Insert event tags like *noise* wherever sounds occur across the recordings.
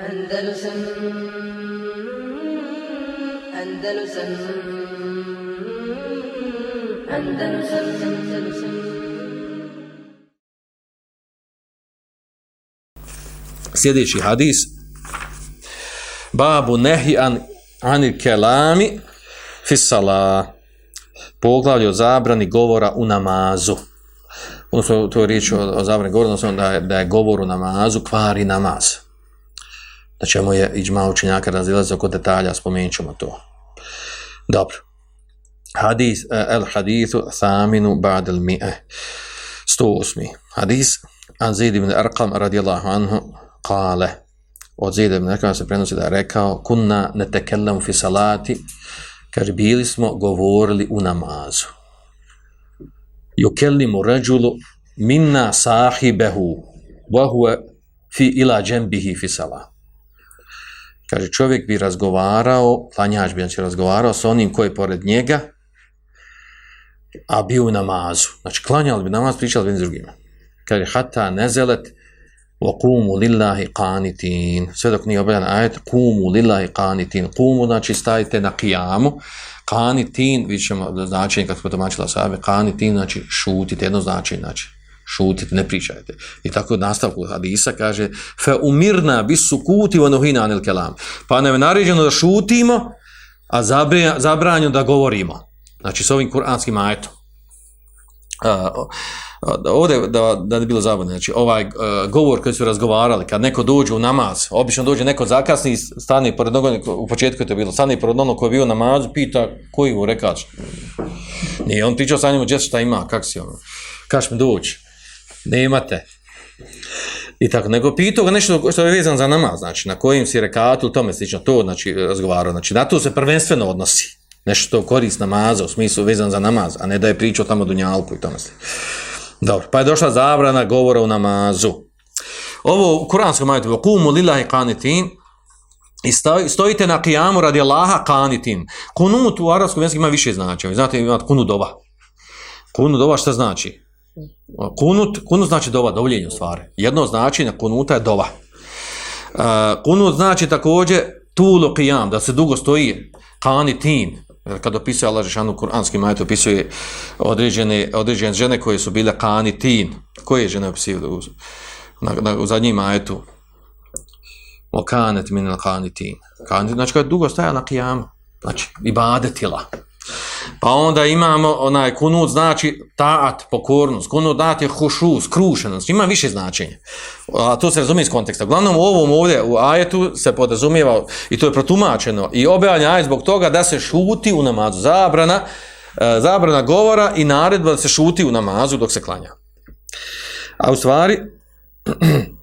Andalusam Andalusam Andalusam Andalusam. Sljedeći hadis. Babu nehi an anil kelami fisala poglavlje o zabrani govora u namazu. Odnosno to je riječ o, o zabrani govora odnosno da je, da je govor u namazu kvari namaz. Da ćemo je iđma učenjaka razilazi oko detalja spomenut ćemo to dobro hadis eh, el hadithu thaminu ba'd al mi'e 108. hadis an Zaid ibn Arqam radijallahu anhu kale od Zaid ibn Arqam se prenosi da je rekao kunna ne tekellam fi salati kaže bili smo govorili u namazu yukellimu rajulu minna sahibehu wa huwa fi ila janbihi fi salat kaže čovjek bi razgovarao klanjač bi znači razgovarao sa onim koji je pored njega a bio u namazu. Znači klanjali bi namaz pričali bi s drugima. Kaže hata nezelet wa qumu lillahi qanitin. Sve dok nije objeljan ajet qumu lillahi qanitin. Qumu znači stajite na kijamu, qanitin vidit ćemo značenje kako smo domaćila sabe qanitin znači šutite jedno značenje znači šutite ne pričajte. I tako nastavku hadisa kaže fa umirna bis sukuti wa nuhina anil kalam pa nam je naređeno da šutimo a zabranjeno da govorimo. Znači s ovim kuranskim ajetom. Uh, ovdje da, da ne bilo zabavno, znači ovaj uh, govor koji su razgovarali, kad neko dođe u namaz, obično dođe neko zakasni, stane pored onog, u početku je to bilo, stane pored onog koji je bio na namazu, pita koji mu rekač. Nije, on pričao sa njim, gdje šta ima, kak si ono, kaš mi doći, nemate. I tako, nego pitao ga nešto što je vezan za namaz, znači na kojim si rekatu, tome slično, to znači razgovarao, znači na to se prvenstveno odnosi, nešto što korist namaza, u smislu vezan za namaz, a ne da je pričao tamo dunjalku i tome slično. Dobro, pa je došla zabrana govora u namazu. Ovo u kuranskom ajetu, kumu lillahi qanitin, i stojite na kijamu radi Allaha qanitin. Kunut u arabskom jeziku ima više značaja. Znate, ima kunudova. Kunudova šta znači? Kunut, kunut znači dova, dovljenje u stvari. Jedno značenje kunuta je dova. Uh, kunut znači također tulu qiyam, da se dugo stoji qanitin, kad opisuje Allah Žešanu kuranski majet, opisuje određene, određene žene koje su bile kanitin. Koje žene opisuje u, na, na, u zadnjim majetu? O kanet min al kanitin. Kanitin, znači kada je dugo stajala na qiyam, Znači, ibadetila. Pa onda imamo onaj kunut znači taat, pokornost, kunut znači hušu, skrušenost, ima više značenja. A to se razumije iz konteksta. Uglavnom u ovom ovdje, u ajetu se podrazumijeva i to je protumačeno i objavljanje ajet zbog toga da se šuti u namazu. Zabrana, e, zabrana govora i naredba da se šuti u namazu dok se klanja. A u stvari, *clears throat*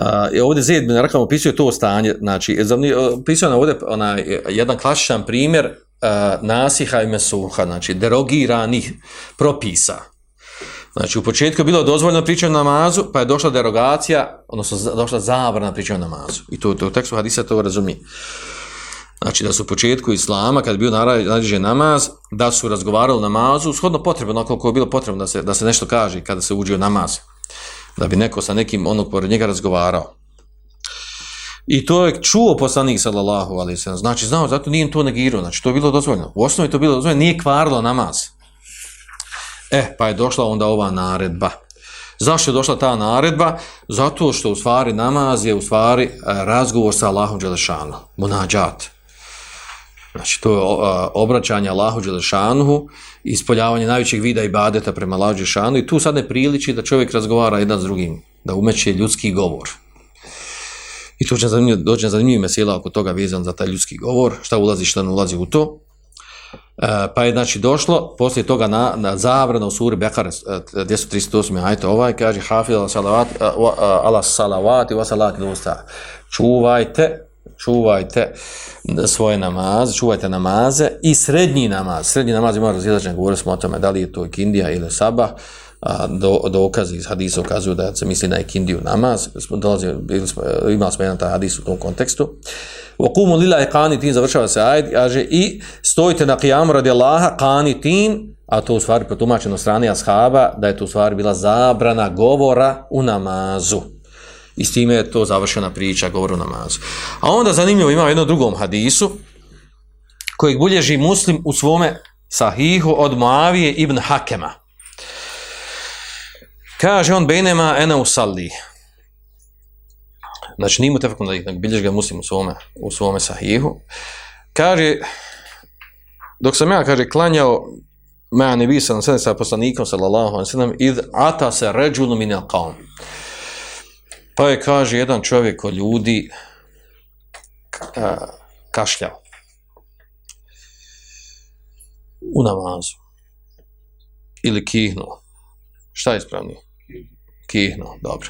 Uh, ovdje Zed bin Rakam opisuje to stanje, znači, opisuje ovdje onaj, jedan klasičan primjer uh, nasiha i mesuha, znači derogiranih propisa. Znači u početku je bilo dozvoljeno pričati namazu, pa je došla derogacija, odnosno došla zabrana pričati namazu. I to, to u tekstu hadisa to razumije. Znači da su u početku islama, kad je bio naređen namaz, da su razgovarali namazu, shodno potrebno, koliko je bilo potrebno da se, da se nešto kaže kada se uđe u namaz. Da bi neko sa nekim onog pored njega razgovarao. I to je čuo poslanik sallallahu alejhi ve sellem. Znači znao, zato nije to negirao, znači to je bilo dozvoljeno. U osnovi to bilo dozvoljeno, nije kvarilo namaz. E, pa je došla onda ova naredba. Zašto je došla ta naredba? Zato što u stvari namaz je u stvari e, razgovor sa Allahom dželešanu, munađat. Znači to je e, obraćanje Allahu dželešanu, ispoljavanje najvećeg vida ibadeta prema Allahu Đelešanu i tu sad ne priliči da čovjek razgovara jedan s drugim, da umeće ljudski govor. I to će zanimljivo, doći na zanimljiv mesela oko toga vezan za taj ljudski govor, šta ulazi, šta ne ulazi u to. E, pa je znači došlo, poslije toga na, na zabrana u suri Bekar e, 238. ajte ovaj, kaže Hafid ala salavati, e, e, ala salavati, wa salati dosta. Čuvajte, čuvajte svoje namaze, čuvajte namaze i srednji namaz. Srednji namaz ima razilačen, govorili smo o tome da li je to Kindija ili Sabah a, do, dokazi iz hadisa ukazuju da se misli na ikindiju namaz, dolazi, bili smo, imali smo jedan taj hadis u tom kontekstu. U kumu lila je kanitin, završava se ajd, kaže, i stojite na kijamu radi Allaha, kanitin, a to u stvari potumačeno strane ashaba, da je to u stvari bila zabrana govora u namazu. I s time je to završena priča, govor u namazu. A onda zanimljivo ima u jednom drugom hadisu, kojeg bulježi muslim u svome sahihu od Moavije ibn Hakema. Kaže on, Benema ene usalli. Znači, nije mu tefekom da ih bilješ ga muslim u svome, u svome sahihu. Kaže, dok sam ja, kaže, klanjao ma ne bi sam sa poslanikom sallallahu alejhi ve sellem id ata se rajul min alqam. pa je kaže jedan čovjek od ljudi a, kašljao u namazu ili kihnuo šta je ispravnije kihnuo dobro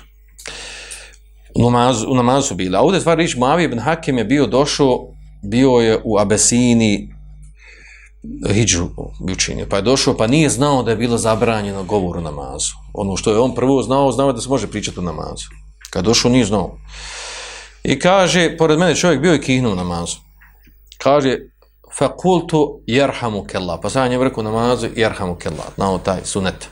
u namazu, u namazu su bili a ovdje stvar riječ Mavi ibn Hakim je bio došao bio je u Abesini hijđu učinio, pa je došao, pa nije znao da je bilo zabranjeno govor u namazu. Ono što je on prvo znao, znao da se može pričati u namazu. Kad došao, nije znao. I kaže, pored mene čovjek bio i kihnuo u namazu. Kaže, fakultu jerhamu kella. Pa sam je rekao namazu, jerhamu kella. Znao taj sunet.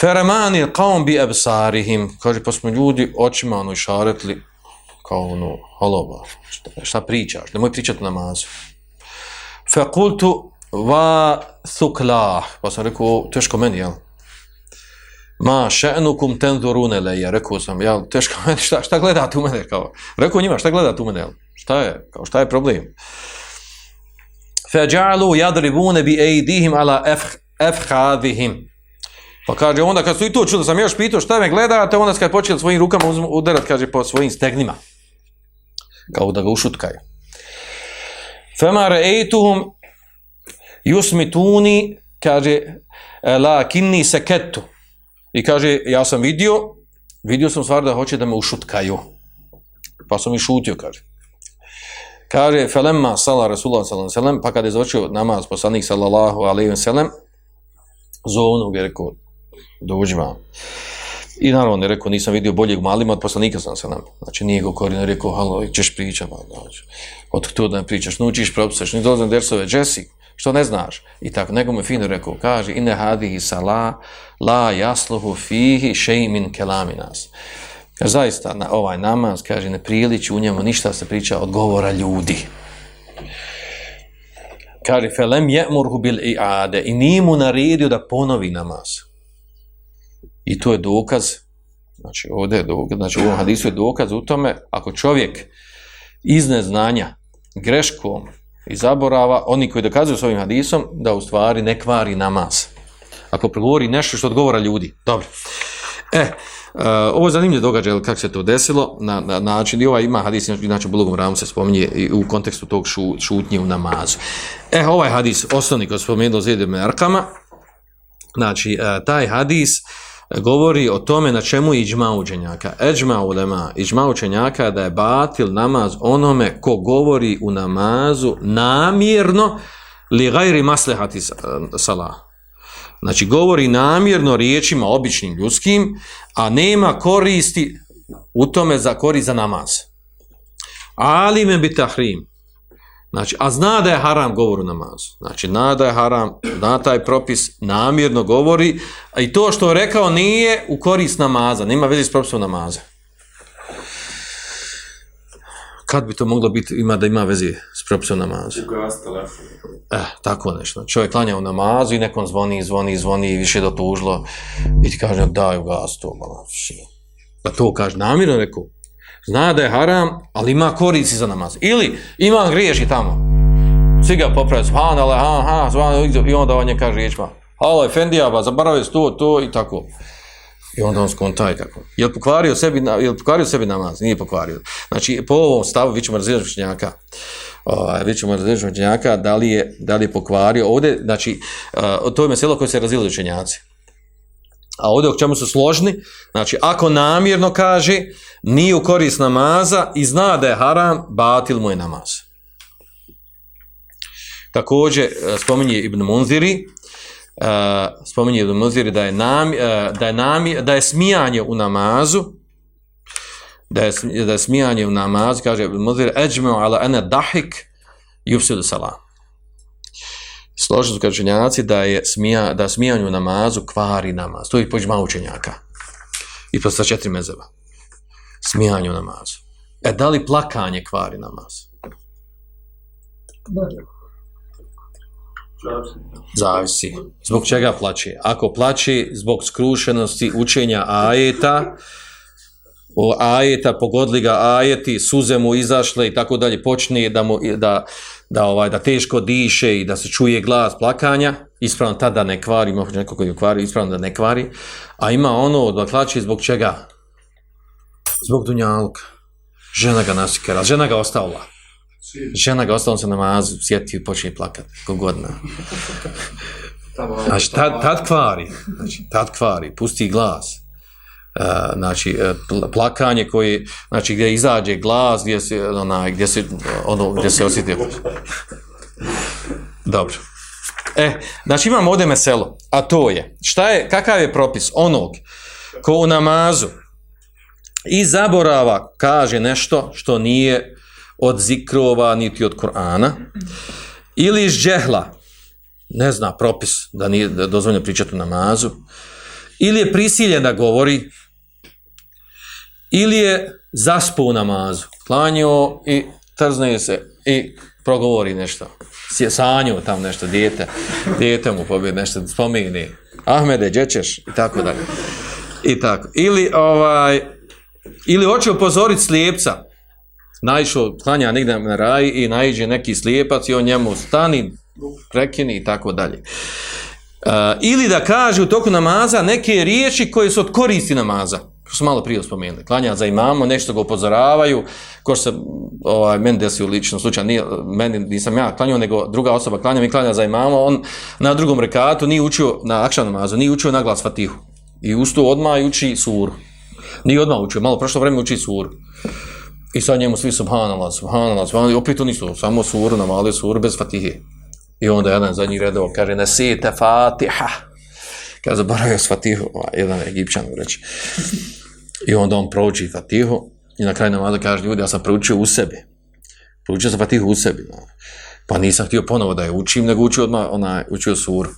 Feramani qaum bi absarihim. Kaže, pa smo ljudi očima ono išaretli kao ono, halova, šta, šta pričaš? Nemoj pričati u namazu. Fakultu va thuklah. Pa sam rekao, teško meni, jel? Ma še'nukum tenzurune leje. Rekao sam, jel, teško *laughs* meni, šta, šta gledate u mene? Kao, rekao njima, šta gledate u mene, jel? Šta je? Kao, šta je problem? Feđalu jadribune bi ejdihim ala efhadihim. Pa kaže, onda kad su i to čuli, sam još pitao šta me gledate, onda kad počeli svojim rukama udarat, kaže, po svojim stegnima. Kao da ga ušutkaju. Fema re'eituhum yusmituni, kaže, e, la kinni seketu. I kaže, ja sam vidio, vidio sam stvar da hoće da me ušutkaju. Pa sam i šutio, kaže. Kaže, felemma sala Rasulullah sallam sallam, pa kada je završio namaz poslanik sallallahu alaihi wa sallam, zovnu ga rekao, dođi. I naravno on je rekao, nisam vidio boljeg malima od poslanika sam se nam. Znači nije go korino rekao, halo, ćeš pričati, znači. Od tu da ne pričaš, nučiš, propisaš, ni dolazim dersove, Jesse, što ne znaš? I tako, nego mu fino rekao, kaže, ine hadihi sala, la jasluhu fihi šeimin kelaminas. Kaže, zaista, na ovaj namaz, kaže, ne priliči u njemu ništa se priča od govora ljudi. Kaže, felem je'murhu bil i'ade, i nije mu naredio da ponovi namaz. I to je dokaz, znači ovdje je dokaz, znači u ovom hadisu je dokaz u tome, ako čovjek iz neznanja, greškom i zaborava, oni koji dokazuju s ovim hadisom, da u stvari ne kvari namaz. Ako progovori nešto što odgovora ljudi. Dobro. E, uh, ovo je zanimljiv događaj, kako se to desilo, na, na način, i ovaj ima hadis, inače u Bulogom ramu se spominje i u kontekstu tog šu, šutnje u namazu. E, ovaj hadis, osnovni koji spomenuo Zedem Merkama, znači, uh, taj hadis, uh, govori o tome na čemu je iđma učenjaka. Eđma ulema, iđma učenjaka da je batil namaz onome ko govori u namazu namjerno li gajri maslehati eh, salah. Znači govori namjerno riječima običnim ljudskim, a nema koristi u tome za korist za namaz. Ali me bi tahrim. Znači, a zna da je haram govor u namazu. Znači, zna da je haram, zna taj propis, namjerno govori, a i to što je rekao nije u korist namaza, nema vezi s propisom namaza. Kad bi to moglo biti, ima da ima vezi s propisom namaza? Ugas telefon. Eh, tako nešto. Čovjek klanja u namazu i nekom zvoni, zvoni, zvoni i više do tužlo i ti kaže, daj ugas to, malo. Pa to kaže, namjerno rekao, zna da je haram, ali ima korici za namaz. Ili ima griješi tamo. Svi ga popravi, zvan, ale, ha, ha, zvan, i onda on je kaže riječima, halo, Efendija, ba, zaboravio to, to i tako. I onda on skonta i tako. Je li pokvario sebi, je li pokvario sebi namaz? Nije pokvario. Znači, po ovom stavu vi ćemo razlijeći učenjaka. Uh, vi ćemo razlijeći učenjaka da li, je, da li je pokvario. Ovdje, znači, uh, to je meselo koje se razlijeli učenjaci. A ovdje u čemu su složni, znači ako namjerno kaže nije u korist namaza i zna da je haram, batil mu je namaz. Također e, spominje Ibn Munziri, uh, spominje Ibn Munziri da je, nam, uh, da, je nam, da je smijanje u namazu, da je, da je smijanje u namazu, kaže Ibn Munziri, eđmeu ala ene dahik yufsidu salam složili su kažnjaci da je smija, da smijanju namazu kvari namaz. To je pođma učenjaka. I to sa četiri mezeva. Smijanju namazu. E, da li plakanje kvari namaz? Zavisi. Zbog čega plaće? Ako plaće zbog skrušenosti učenja ajeta, o ajeta, pogodli ga ajeti, suze mu izašle i tako dalje, počne da, mu, da, da, ovaj, da teško diše i da se čuje glas plakanja, ispravno tada ne kvari, može neko koji kvari, ispravno da ne kvari, a ima ono da plaće zbog čega? Zbog dunjalka. Žena ga nasikera, žena ga ostavila. Žena ga ostavila, on se namazu, sjetio i počne plakati, kogodna. Znači, tad, tad kvari, znači, tad kvari, pusti glas. E, znači, e, plakanje koji, znači, gdje izađe glas, gdje se, ona gdje se, ono, gdje se osjeti. Dobro. E, znači, imamo ovdje meselo, a to je, šta je, kakav je propis onog ko u namazu i zaborava kaže nešto što nije od zikrova niti od Kur'ana, ili iz džehla ne zna propis da nije dozvoljeno pričati u namazu ili je prisiljen da govori ili je zaspo u namazu. Klanio i trzne se i progovori nešto. Sanju tam nešto dijete. Dijete mu pobjede nešto spomeni. Ahmede, džećeš i tako dalje. I tako. Ili ovaj ili hoće upozoriti slijepca. Naišao, klanja negdje na raj i naiđe neki slijepac i on njemu stani, prekini i tako dalje. Uh, ili da kaže u toku namaza neke riječi koje su od koristi namaza, Kako smo malo prije spomenuli. Klanja za imamo, nešto ga upozoravaju, ko se, ovaj, meni desi u ličnom slučaju, nije, meni nisam ja klanio, nego druga osoba klanja mi klanja za imamo, on na drugom rekatu nije učio, na akšan namazu, nije učio na glas fatihu. I usto odmah uči suru. Nije odmah učio, malo prošlo vreme uči suru. I sad njemu svi subhanallah, subhanallah, subhanallah, i opet oni su, samo suru, namali suru bez fatihe. I onda jedan zadnji redov kaže, nesite fatiha. Kaže, zaboravio s fatihu, ovaj, jedan egipćan reći. I onda on prouči fatihu i na kraju namaza kaže, ljudi, ja sam proučio u sebi. Proučio sam fatihu u sebi. No. Pa nisam htio ponovo da je učim, nego učio odmah, ona učio suru.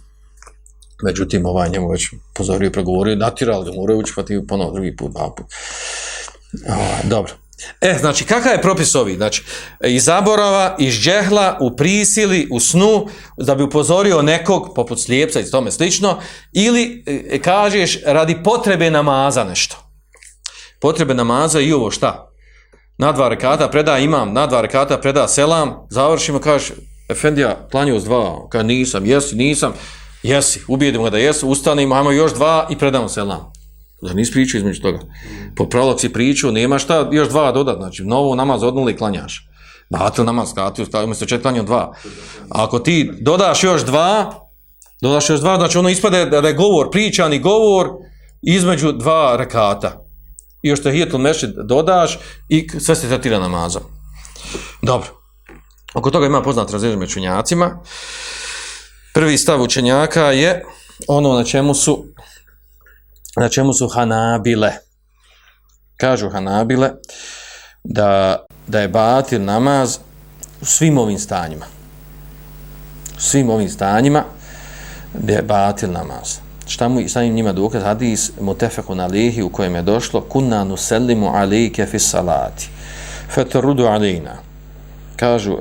Međutim, ovaj njemu već pozorio i progovorio, natirali ga, moraju učiti fatihu ponovo, drugi put, dva put. O, dobro. E, znači, kakav je propis ovi? Znači, iz zaborava, iz džehla, u prisili, u snu, da bi upozorio nekog, poput slijepca i tome slično, ili e, kažeš radi potrebe namaza nešto. Potrebe namaza i ovo šta? Na dva rekata preda imam, na dva rekata preda selam, završimo, kaže, Efendija, klanju s dva, kaže, nisam, jesi, nisam, jesi, ubijedimo ga da jesu, ustanimo, ajmo još dva i predamo selam. Da nisi pričao između toga. Po prolog si pričao, nema šta, još dva dodat, znači novo namaz odnuli klanjaš. Batil namaz, katil, stavio mi se čet dva. A ako ti dodaš još dva, dodaš još dva, znači ono ispade da je govor, pričani govor između dva rekata. I još te hijetul mešid dodaš i sve se tretira namazom. Dobro. Oko toga ima poznat razređen među učenjacima. Prvi stav učenjaka je ono na čemu su na čemu su Hanabile. Kažu Hanabile da, da je batil namaz u svim ovim stanjima. U svim ovim stanjima da je batil namaz. Šta mu sa njima dokaz? Hadis mutefekun alihi u kojem je došlo kunna nusellimu alike fi salati. fatrudu alina. Kažu uh,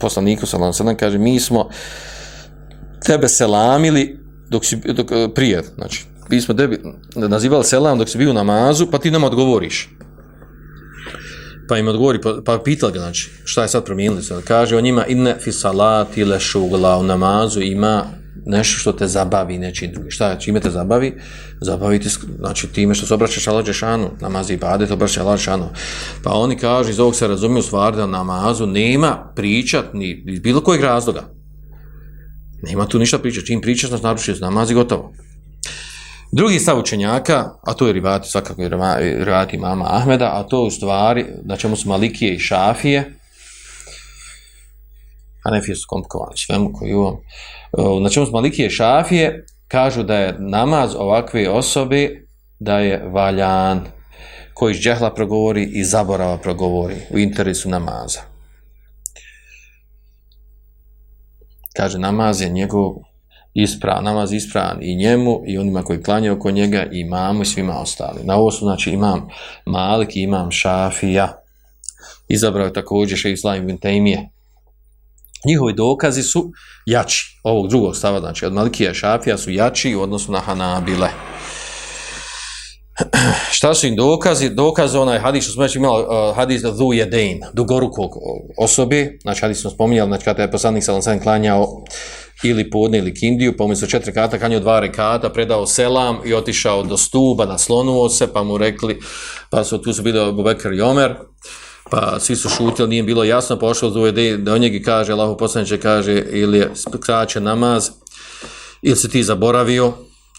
poslaniku salam salam, kaže mi smo tebe selamili dok si, dok, uh, prije, znači mi smo tebi nazivali selam dok si bio u namazu, pa ti nam odgovoriš. Pa im odgovori, pa, pa pitali ga, znači, šta je sad promijenili? Sad kaže o njima, inne fi salati le šugla u namazu ima nešto što te zabavi nečim drugi. Šta čime te zabavi? Zabaviti, znači, time što se obraćaš Allah Đešanu, namazi i bade, to obraćaš Allah Đešanu. Pa oni kažu, iz ovog se razumiju stvar da namazu nema pričat ni iz bilo kojeg razloga. Nema tu ništa pričat, čim pričaš, nas naručuje namazi gotovo. Drugi stav učenjaka, a to je rivati, svakako rivati mama Ahmeda, a to u stvari, na čemu su Malikije i Šafije, a su komplikovani svemu koji u e, na čemu smo Malikije Šafije, kažu da je namaz ovakve osobe, da je valjan, koji iz džehla progovori i zaborava progovori u interesu namaza. Kaže, namaz je njegov ispravan, namaz ispran i njemu i onima koji klanjaju oko njega i imamu i svima ostali. Na ovo su znači imam Malik i imam Šafija. Izabrao je također še Islam ibn Taymije. Njihovi dokazi su jači ovog drugog stava, znači od Malikija i Šafija su jači u odnosu na Hanabile. *clears throat* Šta su im dokazi? Dokaz onaj hadis što smo već imali, uh, hadis dhu jedein, dugorukog osobe, znači hadis smo spominjali, znači kada je poslanik sa sam klanjao ili podne ili kindiju, pa umjesto četiri kata klanjao dva rekata, predao selam i otišao do stuba, naslonuo se, pa mu rekli, pa su tu su bili Bubekar i Omer, pa svi su šutili, nije bilo jasno, pošao dhu jedein, da on njegi kaže, Allaho poslaniče kaže, ili je skraćen namaz, ili se ti zaboravio,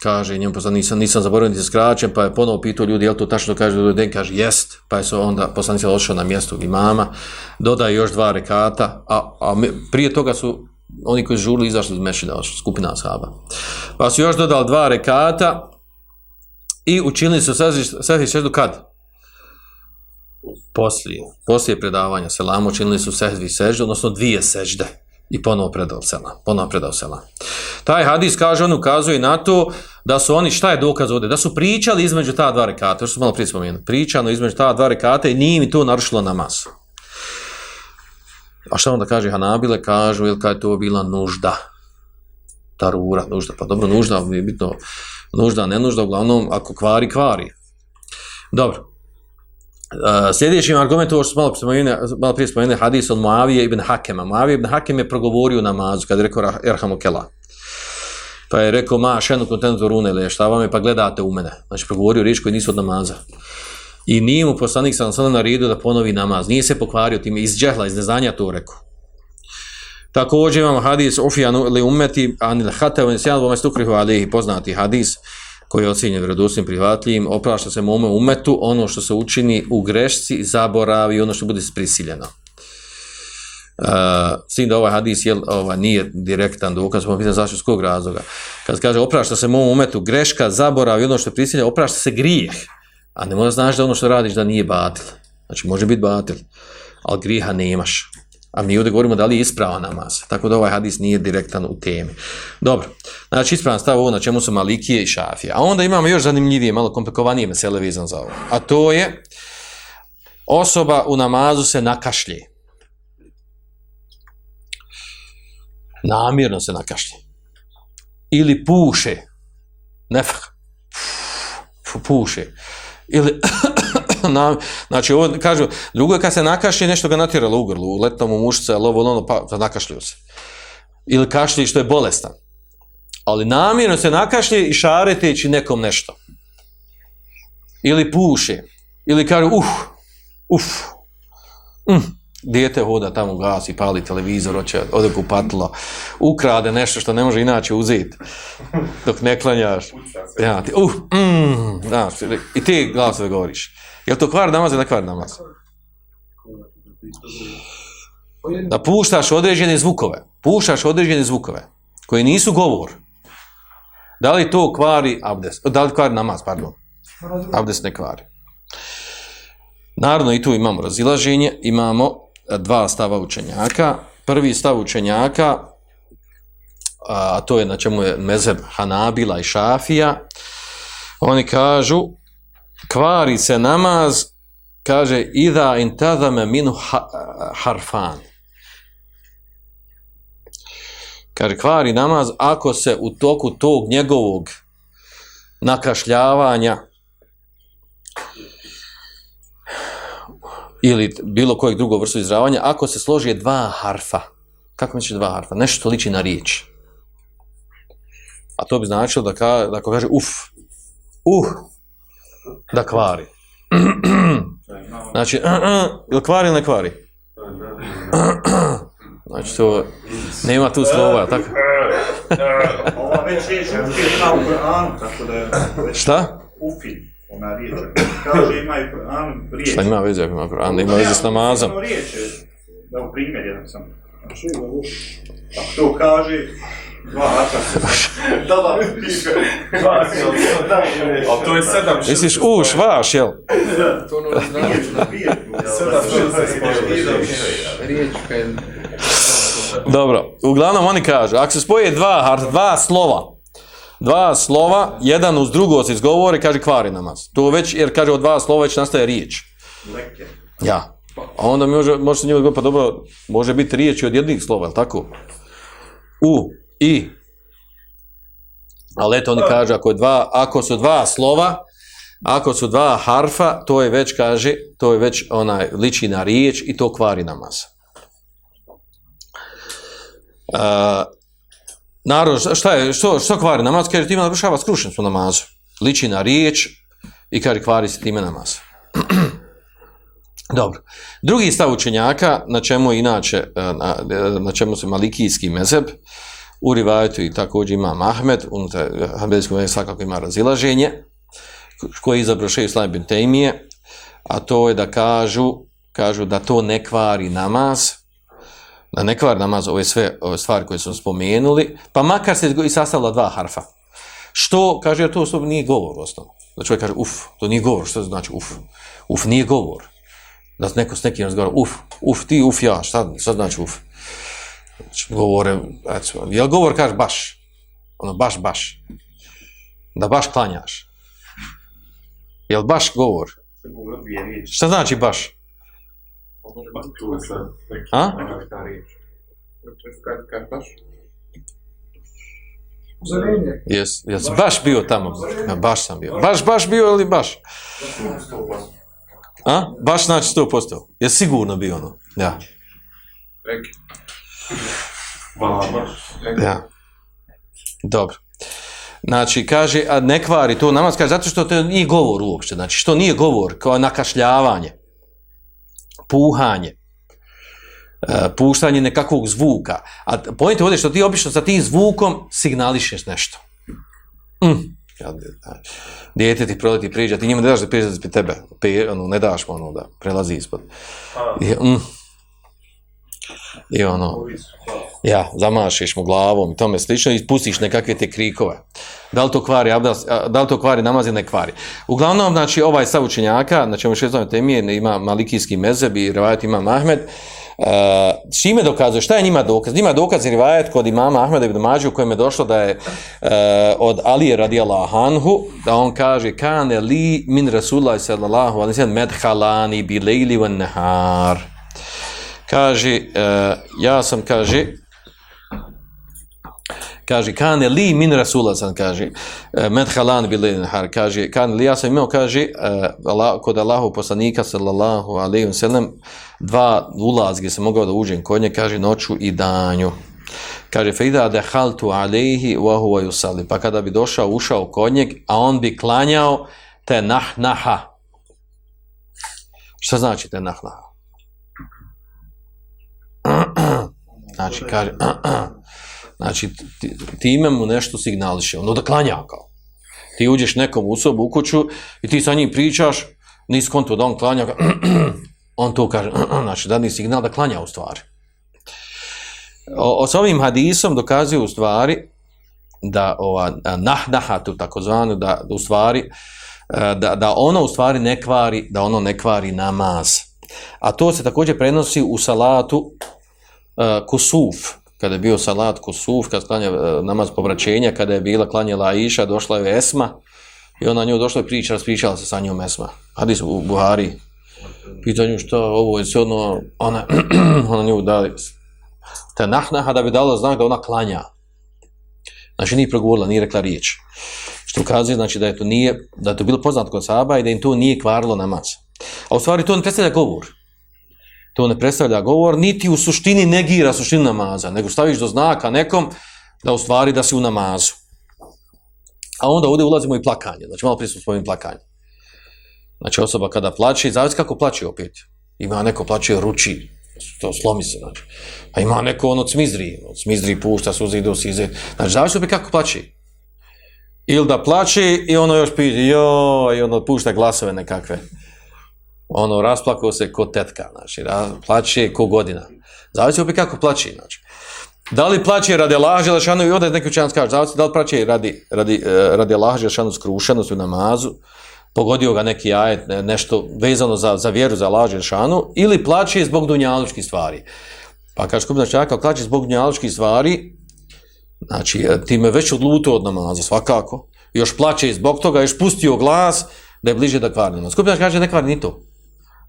kaže njemu poslanik nisam nisam zaboravio niti skraćen pa je ponovo pitao ljudi jel to tačno kaže da den kaže jest pa je se onda poslanik odšao na mjesto imama dodaje još dva rekata a, a prije toga su oni koji žurili izašli iz mešida skupina ashaba pa su još dodali dva rekata i učinili su sehvi seždu kad? Poslije, poslije predavanja selama učinili su sehvi sežde, odnosno dvije sežde i ponovo predao selam. Ponovo predao selam. Taj hadis kaže, on ukazuje na to da su oni, šta je dokaz ovdje? Da su pričali između ta dva rekata, što su malo prije spomenuli. Pričano između ta dva rekata i nije mi to narušilo namaz. A šta onda kaže Hanabile? Kažu, ili kada je to bila nužda? Tarura, nužda. Pa dobro, nužda, je bitno, nužda, ne nužda, uglavnom, ako kvari, kvari. Dobro. Eh, uh, sljedeći argument, ovo što smo malo, spomenuli, malo prije spomenuli, hadis od Muavije ibn Hakema. Muavije ibn Hakem je progovorio namazu, kada je rekao Erhamu Kela. Pa je rekao, ma, šenu kontentu rune, le, šta vam je, pa gledate u mene. Znači, progovorio riječ koji nisu od namaza. I nije mu poslanik sam sada na redu da ponovi namaz. Nije se pokvario tim iz džehla, iz neznanja to rekao. Također imamo hadis Ufijanu li umeti, anil hatevan sjan bome stukrihu alihi, poznati hadis, koji je ocjenjen vjerodostojnim prihvatljivim, oprašta se mome umetu ono što se učini u grešci, zaboravi ono što bude prisiljeno. E, uh, sin da ovaj hadis je, ovaj, nije direktan dokaz, pa pitan zašto s kog razloga. Kad kaže oprašta se mom umetu greška, zaboravi ono što je prisiljeno, oprašta se grijeh. A ne možeš znaš da ono što radiš da nije batil. Znači može biti batil, ali griha nemaš. A mi ovdje govorimo da li je ispravan namaz. Tako da ovaj hadis nije direktan u temi. Dobro. Znači ispravan stav ovo na čemu su Malikije i Šafije. A onda imamo još zanimljivije, malo komplikovanije mesele vezan za ovo. A to je osoba u namazu se nakašlje. Namjerno se nakašlje. Ili puše. Nefak. Puše. Ili *laughs* na, znači ovo kažu, drugo je kad se nakašlje nešto ga natjeralo u grlu, u letnom u mušce, ali ovo ono, pa nakašljuju se. Ili kašlje što je bolestan. Ali namjerno se nakašlje i šareteći nekom nešto. Ili puše. Ili kaže, uf, uf, mm, dijete hoda tamo gasi, pali televizor, hoće ode kupatilo, ukrade nešto što ne može inače uzeti dok ne klanjaš. Ja, ti, uf, mm, da, I ti glasove govoriš. Je to kvar namaz ili ne kvar namaz? Da puštaš određene zvukove. Puštaš određene zvukove koji nisu govor. Da li to kvari abdes? Da li kvari namaz, pardon? Abdes ne kvari. Naravno i tu imamo razilaženje. Imamo e, dva stava učenjaka. Prvi stav učenjaka, a to je na čemu je mezeb Hanabila i Šafija, oni kažu kvari se namaz, kaže, idha intazame minu harfan. Kaže, kvari namaz ako se u toku tog njegovog nakašljavanja ili bilo kojeg drugog vrstu izravanja, ako se složi dva harfa, kako misliš dva harfa? Nešto liči na riječ. A to bi značilo da, ka, da ako kaže uf, uh, da kvari. *clears throat* znači, uh, uh, ili kvari ili ne kvari? *clears throat* znači, to nema tu slova, tako? Ova već je ufil u Koranu, tako da je... Šta? Ufil, ona riječ. Kaže, ima i Koran riječ. Šta ima veze ako ima Koran? Ima veze s namazom. Ono riječ je, da u primjer jedan sam. Ako to kaže, Dva hata. Da, da, piše. Dva A to je sedam šest. Misliš, uš, vaš, jel? To ono znači. Sedam šest. Riječ kad Dobro, uglavnom oni kažu, ako se spoje dva, har- dva slova, dva slova, jedan uz drugo se izgovori, kaže kvari namaz. To već, jer kaže od dva slova već nastaje riječ. Leke. Ja. A onda mi može, može se njima odgovoriti, pa dobro, može biti riječ i od jednih slova, je tako? U, i. Ali eto oni kaže, ako, je dva, ako su dva slova, ako su dva harfa, to je već, kaže, to je već onaj liči na riječ i to kvari namaz. Uh, narod, šta je, što, što kvari namaz? Kaže, time narušava su namazu. Liči na riječ i kaže, kvari se time namaz. Dobro. Drugi stav učenjaka, na čemu inače, e, na, na čemu se malikijski mezeb, u rivajetu i također ima Ahmed, unutar Hanbelijskog mezeba svakako ima razilaženje, koji je izabrao šeju Islam bin Tejmije, a to je da kažu, kažu da to ne kvari namaz, da ne kvari namaz ove sve ove stvari koje smo spomenuli, pa makar se i sastavila dva harfa. Što, kaže, jer to osoba nije govor osnovno. Da čovjek kaže, uf, to nije govor, što znači uf? Uf nije govor. Da neko s nekim razgovara, uf, uf ti, uf ja, šta, šta znači uf? Znači, govore, znači, jel govor kaže baš? Ono, baš, baš. Da baš klanjaš. Jel baš govor? Šta znači baš? Je A? kad, baš? Jes, jes baš bio tamo? Ja, baš sam bio. Baš, baš bio ili baš? A? Baš znači 100%. Je sigurno bio ono. Ja. Reki. Hvala. Ja. Dobro. Znači, kaže, a ne kvari to namaz, kaže, zato što to nije govor uopšte. Znači, što nije govor, kao nakašljavanje, puhanje, e, puštanje nekakvog zvuka. A pojete ovdje što ti obično sa tim zvukom signališeš nešto. Mm. Dijete ti proleti priđa, ti njima ne daš da priđa tebe, pe, ono, ne daš mu ono da prelazi ispod. I, mm. I ono, Ja, zamašiš mu glavom i tome slično i pustiš nekakve te krikove. Da li to kvari, abdas, da li to kvari namaz ili ne kvari. Uglavnom, znači, ovaj sav učenjaka, znači, u šestom temije, ima malikijski mezeb i rivajat ima Mahmed, Uh, e, čime dokazuje, šta je njima dokaz? Njima dokaz je rivajet kod imama Ahmeda ibn Mađu u kojem je došlo da je uh, od Alije radijallahu anhu, da on kaže kane li min rasulaj sallallahu alaihi sallam medhalani bi lejli van nehar. Kaže, uh, ja sam, kaže, kaže kane li min rasula kaže e, medhalan bilin har kaže kan li ja sam imao kaže uh, Allah, kod Allahu poslanika sallallahu alejhi ve sellem dva ulaz gdje sam mogao da uđem kod nje kaže noću i danju kaže feida dakhaltu alayhi wa huwa yusalli pa kada bi došao ušao kod njeg a on bi klanjao te nah naha šta znači te nah znači kaže *clears throat* Znači, ti, time mu nešto signališe, ono da klanja kao. Ti uđeš nekom u sobu, u kuću i ti sa njim pričaš, nis konto da on klanja, kao, *clears throat* on to kaže, *clears throat* znači dadni signal da klanja u stvari. O, o, s ovim hadisom dokazuje u stvari da ova nahdahatu takozvanu da, da u stvari da, da ono u stvari ne kvari da ono ne kvari namaz a to se također prenosi u salatu Eh, kusuf kada je bio salat kusuf kad klanja eh, namaz povraćenja kada je bila klanjala Aisha došla je Esma i ona nju došla i priča raspričala se sa njom Esma hadis u Buhari pitanju šta ovo je ono ona, *clears throat* ona nju dali te nahnaha da bi dala znak da ona klanja Znači nije progovorila, nije rekla riječ. Što ukazuje znači da je to nije da je to bilo poznato kod sahaba i da im to nije kvarilo namaz. A u stvari to ne predstavlja govor. To ne predstavlja govor, niti u suštini negira suštinu namaza, nego staviš do znaka nekom da u stvari da si u namazu. A onda ovdje ulazimo i plakanje. Znači malo prije smo spomenuli plakanje. Znači osoba kada plaće, zavisi kako plaće opet. Ima neko plaće ruči, to slomi se, znači. A ima neko ono cmizdri, od ono cmizdri pušta, suze ide u size. Znači, zavisi opet kako plaće. Ili da plaće i ono još pije, jo, i ono pušta glasove nekakve. Ono, rasplakao se kod tetka, znači, plaće ko godina. Zavisi opet kako plaće, znači. Da li plaće radi Allaha Želešanu ono i onda neki učenac kaže, zavisi da li plaće radi, radi, e, radi Allaha Želešanu ono skrušenost u namazu, pogodio ga neki ajet, nešto vezano za, za vjeru za Allaha šanu, ono, ili plaće zbog dunjalučkih stvari. Pa kaže skupina čaka, plače zbog dunjaličkih stvari, znači e, je već odlutio od namaza, svakako, još plaće i zbog toga, još pustio glas da je bliže da kvari namaz. Skupina kaže, ne kvarni to.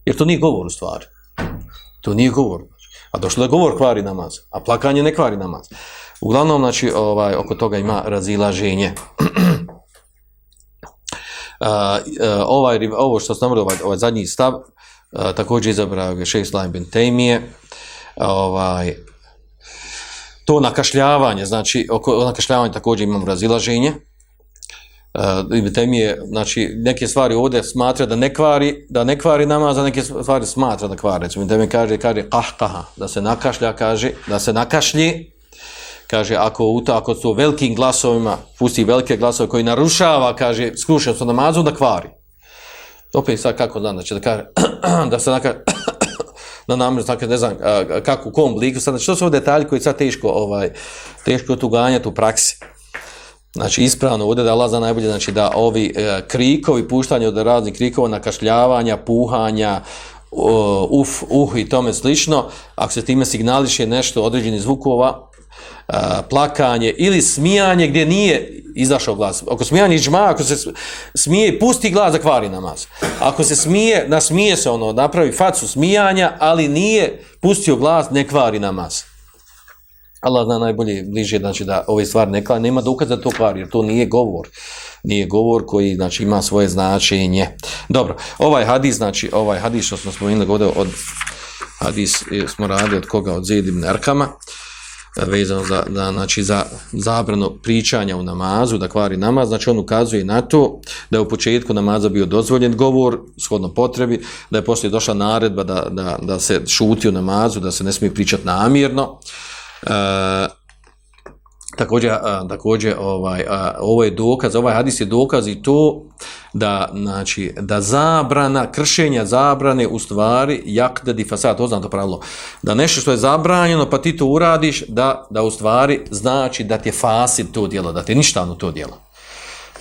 Jer to nije govor u stvari. To nije govor. Znači. A došlo je govor kvari namaz, a plakanje ne kvari namaz. Uglavnom, znači, ovaj, oko toga ima razilaženje. *clears throat* Uh, uh, ovaj, ovo što sam ovaj, ovaj zadnji stav, uh, također izabrao je šest Lajn Ben Tejmije, ovaj, to nakašljavanje, znači, oko nakašljavanja također imamo razilaženje, E, Ibn Temije, znači, neke stvari ovdje smatra da ne kvari, da ne kvari namaz, a neke stvari smatra da kvari. Recimo, Ibn Temije kaže, kaže, ah, da se nakašlja, kaže, da se nakašlji, kaže, ako u to, ako su velikim glasovima, pusti velike glasove koji narušava, kaže, skrušen su namazu, da kvari. Opet sad kako znam, znači, da kaže, *clears throat* da se nakašlja, *clears throat* na namaz, tako ne znam kako, u kom obliku, sad, znači, to su detalji koji sad teško, ovaj, teško tu ganjati u praksi. Znači, ispravno ovdje da Allah zna najbolje, znači da ovi e, krikovi, puštanje od raznih krikova, nakašljavanja, puhanja, uh, uf, uh i tome slično, ako se time signališe nešto određeni zvukova, e, plakanje ili smijanje gdje nije izašao glas. Ako smijanje džma, ako se smije, pusti glas, zakvari namaz. Ako se smije, nasmije se ono, napravi facu smijanja, ali nije pustio glas, ne kvari namaz. Allah zna najbolje bliže znači da ove stvari ne nema dokaza da to kvari, jer to nije govor. Nije govor koji znači ima svoje značenje. Dobro, ovaj hadis, znači ovaj hadis što smo spomenuli ovdje od hadis e, smo radili od koga od Zaid ibn Arkama e, vezano za, da, znači, za zabrano pričanja u namazu, da kvari namaz, znači on ukazuje na to da je u početku namaza bio dozvoljen govor, shodno potrebi, da je poslije došla naredba da, da, da se šuti u namazu, da se ne smije pričati namjerno, Eh, također, a, također ovaj, a, ovo je dokaz, ovaj hadis je dokaz i to da, znači, da zabrana, kršenja zabrane u stvari, jak da di fasad, to znam to pravilo, da nešto što je zabranjeno pa ti to uradiš, da, da u stvari znači da ti je fasid to djelo, da ti je ništavno to djelo.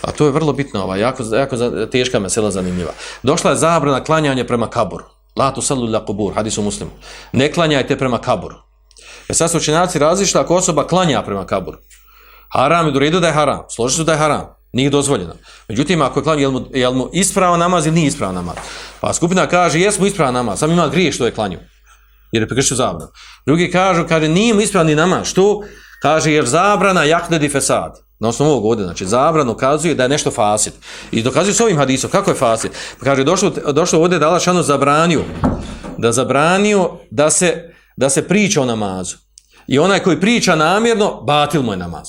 A to je vrlo bitno, ovaj, jako, jako teška mesela zanimljiva. Došla je zabrana klanjanja prema kaburu. La tu salu la kubur, hadis u muslimu. Ne klanjajte prema kaburu. Jer sad su učenjaci različili ako osoba klanja prema kaburu. Haram je do da je haram. Složi su da je haram. Nije dozvoljeno. Međutim, ako je klanja, je mu, jel mu ispravan namaz ili nije ispravan namaz? Pa skupina kaže, jesmo ispravan namaz, sam ima grije što je klanju. Jer je prekršio zabranu. Drugi kažu, kaže, nije mu ispravni namaz. Što? Kaže, jer zabrana jakne di fesad. Na osnovu ovog ovdje, znači, zabrano ukazuje da je nešto fasit. I dokazuje s ovim hadisom, kako je fasit? Pa kaže, došlo, došlo ovdje da Allah šanu zabranio, da zabranio da se, da se priča o namazu. I onaj koji priča namjerno, batil mu je namaz.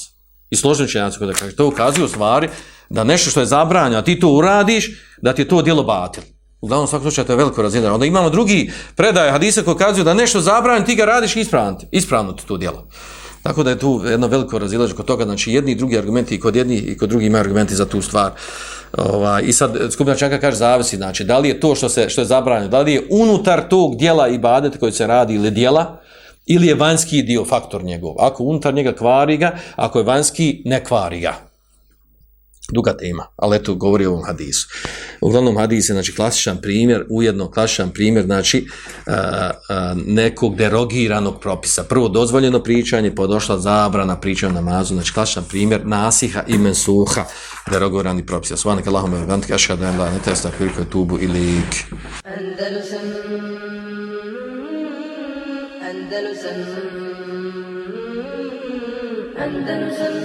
I složen će koji da kaže, to ukazuje u stvari da nešto što je zabranjeno, a ti to uradiš, da ti je to djelo batil. Uglavnom svakog slučaja to je veliko razjedanje. Onda imamo drugi predaj hadisa koji ukazuju da nešto zabranjeno, ti ga radiš ispravno, ispravno ti to djelo. Tako da je tu jedno veliko razilaženje kod toga, znači jedni i drugi argumenti i kod jedni i kod drugi imaju argumenti za tu stvar. Ova, I sad skupina čanka kaže zavisi, znači da li je to što se što je zabranjeno, da li je unutar tog dijela ibadeta koji se radi ili dijela, ili je vanjski dio faktor njegov. Ako unutar njega kvari ga, ako je vanjski, ne kvari ga. Duga tema, ali eto govori o ovom hadisu. Uglavnom hadis je znači, klasičan primjer, ujedno klasičan primjer znači, a, a, nekog derogiranog propisa. Prvo dozvoljeno pričanje, pa došla zabrana pričanja namazu, znači klasičan primjer nasiha i mensuha derogirani propisi. Svanak Allahumma vantika, ašhadu an la, ilaha illa anta tubu ili ik. Andalusam Andalusam Andalusam Andalusam